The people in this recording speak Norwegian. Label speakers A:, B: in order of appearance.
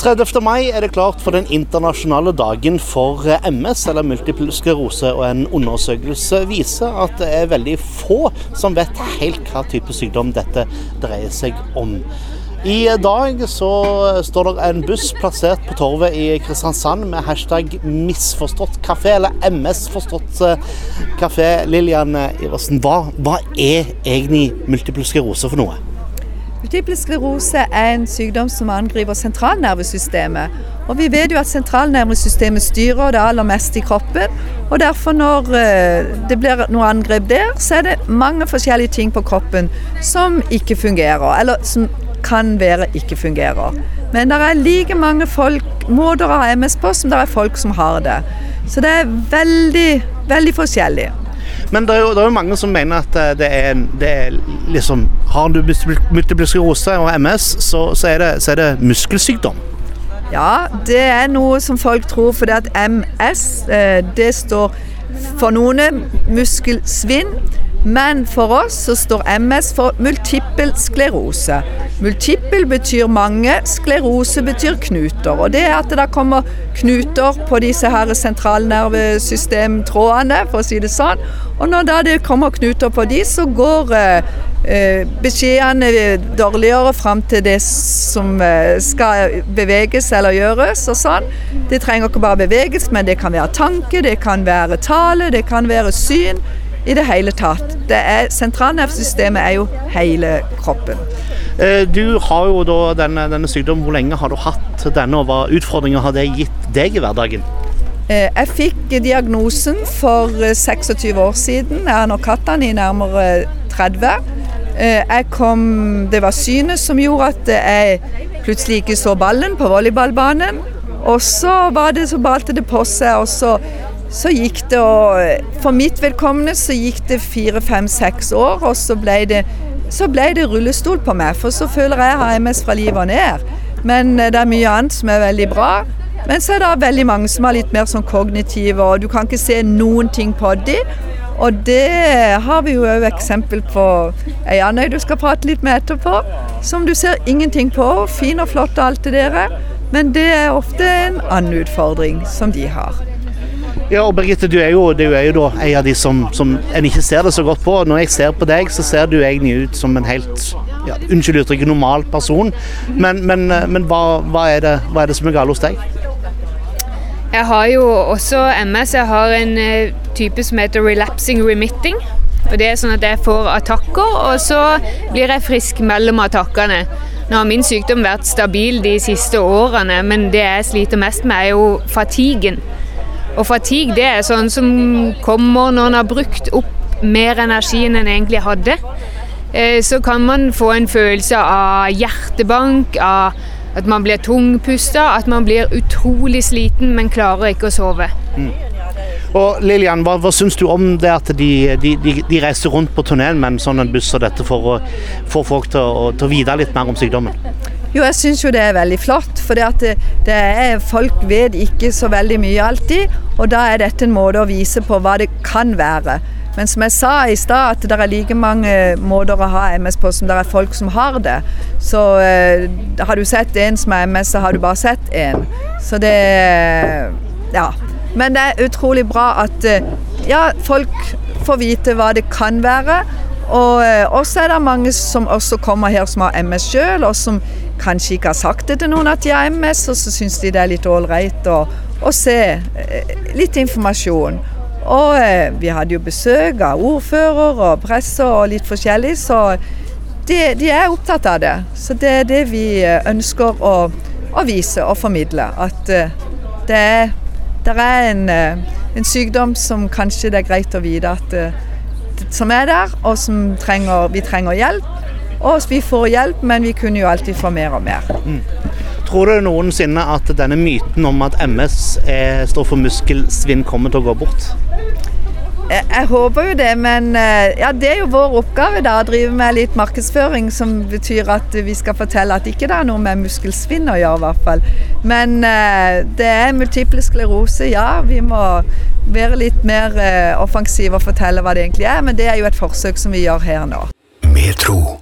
A: 30. mai er det klart for den internasjonale dagen for MS, eller multiple sklerose. Og en undersøkelse viser at det er veldig få som vet helt hva type sykdom dette dreier seg om. I dag så står det en buss plassert på torvet i Kristiansand med hashtag 'misforstått kafé', eller MS-forstått kafé. Lillian Iversen, hva, hva er egentlig multiple sklerose for noe?
B: Multiple sklerose er en sykdom som angriper sentralnervesystemet. Og vi vet jo at sentralnervesystemet styrer det aller meste i kroppen. Og derfor når eh, det blir noe angrep der, så er det mange forskjellige ting på kroppen som ikke fungerer. Eller som kan være ikke fungerer. Men det er like mange folk, måter å ha MS på som det er folk som har det. Så det er veldig, veldig forskjellig.
A: Men det er, jo, det er jo mange som mener at eh, det er, det er liksom Har du multiple og MS, så, så, er det, så, er det, muskelsykdom.
B: Ja, det er noe som folk tror fordi at MS eh, det står for noen muskelsvinn. Men for oss så står MS for multippel sklerose. Multippel betyr mange, sklerose betyr knuter. Og det er at det kommer knuter på disse her sentralnervesystemtrådene, for å si det sånn. Og når da det kommer knuter på de, så går eh, eh beskjedene dårligere fram til det som eh, skal beveges eller gjøres og sånn. Det trenger ikke bare beveges, men det kan være tanke, det kan være tale, det kan være syn i det hele tatt. Det er, sentralnervesystemet er jo hele kroppen.
A: Eh, du har jo da denne, denne, sykdommen. Hvor lenge har du hatt denne, og hva utfordringer har det gitt deg i hverdagen?
B: Eh, jeg fikk diagnosen for 26 år siden. Jeg har nok hatt den i nærmere 30. Eh, jeg kom, det var synet som gjorde at jeg plutselig ikke så ballen på volleyballbanen. Og så var det så balte det på seg, og så så gikk det og For mitt vedkommende så gikk det fire, fem, seks år, og så ble, det, så ble det rullestol på meg. For så føler jeg har MS fra livet og ned. Men eh, det er mye annet som er veldig bra. Men så er det veldig mange som er litt mer sånn kognitive, og du kan ikke se noen ting på dem. Og det har vi jo òg eksempel på ei Andøy du skal prate litt med etterpå, som du ser ingenting på. Fin og flott og alt det der. Men det er ofte en annen utfordring som de har.
A: Ja, og Birgitte, du er jo, du er jo en av de som, som en ikke ser det så godt på. Når jeg ser på deg, så ser du egentlig ut som en helt ja, unnskyld uttrykket, normal person. Men, men, men hva, hva, er det, hva, er det, som er galt hos deg?
C: Jeg har jo også MS. Jeg har en uh, type som heter relapsing remitting. Og Det er sånn at jeg får attakker, og så blir jeg frisk mellom attakkene. Nå har min sykdom vært stabil de siste årene, men det jeg sliter mest med, er jo fatiguen. Og fatigue det er sånn som kommer når en har brukt opp mer energi enn en egentlig hadde. Eh, så kan man få en følelse av hjertebank, av at man blir tungpusta, at man blir utrolig sliten, men klarer ikke å sove. Mm.
A: Og Lilian, hva, hva syns du om det at de, de, de, reiser rundt på turneen med en sånn buss og dette for å få folk til å, til å vite litt mer om sykdommen?
B: Jo, jeg syns jo det er veldig flott. For det, det folk vet ikke så veldig mye alltid. Og da er dette en måte å vise på hva det kan være. Men som jeg sa i stad, at det er like mange måter å ha MS på som det er folk som har det. Så eh, har du sett en som har MS, så har du bare sett en. Så det Ja. Men det er utrolig bra at eh, ja, folk får vite hva det kan være. Og eh, også er det mange som også kommer her som har MS sjøl, og som kanskje ikke har sagt det til noen at de har MS, og så syns de det er litt ålreit å, å, se eh, litt informasjon. Og eh, vi hadde jo besøk av ordfører og presse og litt forskjellig, så de, de, er opptatt av det. Så det er det vi ønsker å, å vise og formidle. At det er, det er en, en, sykdom som kanskje det er greit å vite at som er der, og som trenger, vi trenger hjelp. Og vi får hjelp, men vi kunne jo alltid få mer og mer. Mm.
A: Tror du noensinne at denne myten om at MS står for muskelsvinn, kommer til å gå bort?
B: Jeg, håper jo det, men eh, ja, det er jo vår oppgave da, å drive med litt markedsføring, som betyr at vi skal fortelle at ikke det er noe med muskelsvinn å gjøre, i hvert fall. Men uh, det er multiple sklerose, ja. Vi må være litt mer uh, offensive og fortelle hva det egentlig er. Men det er jo et forsøk som vi gjør her nå. Med tro.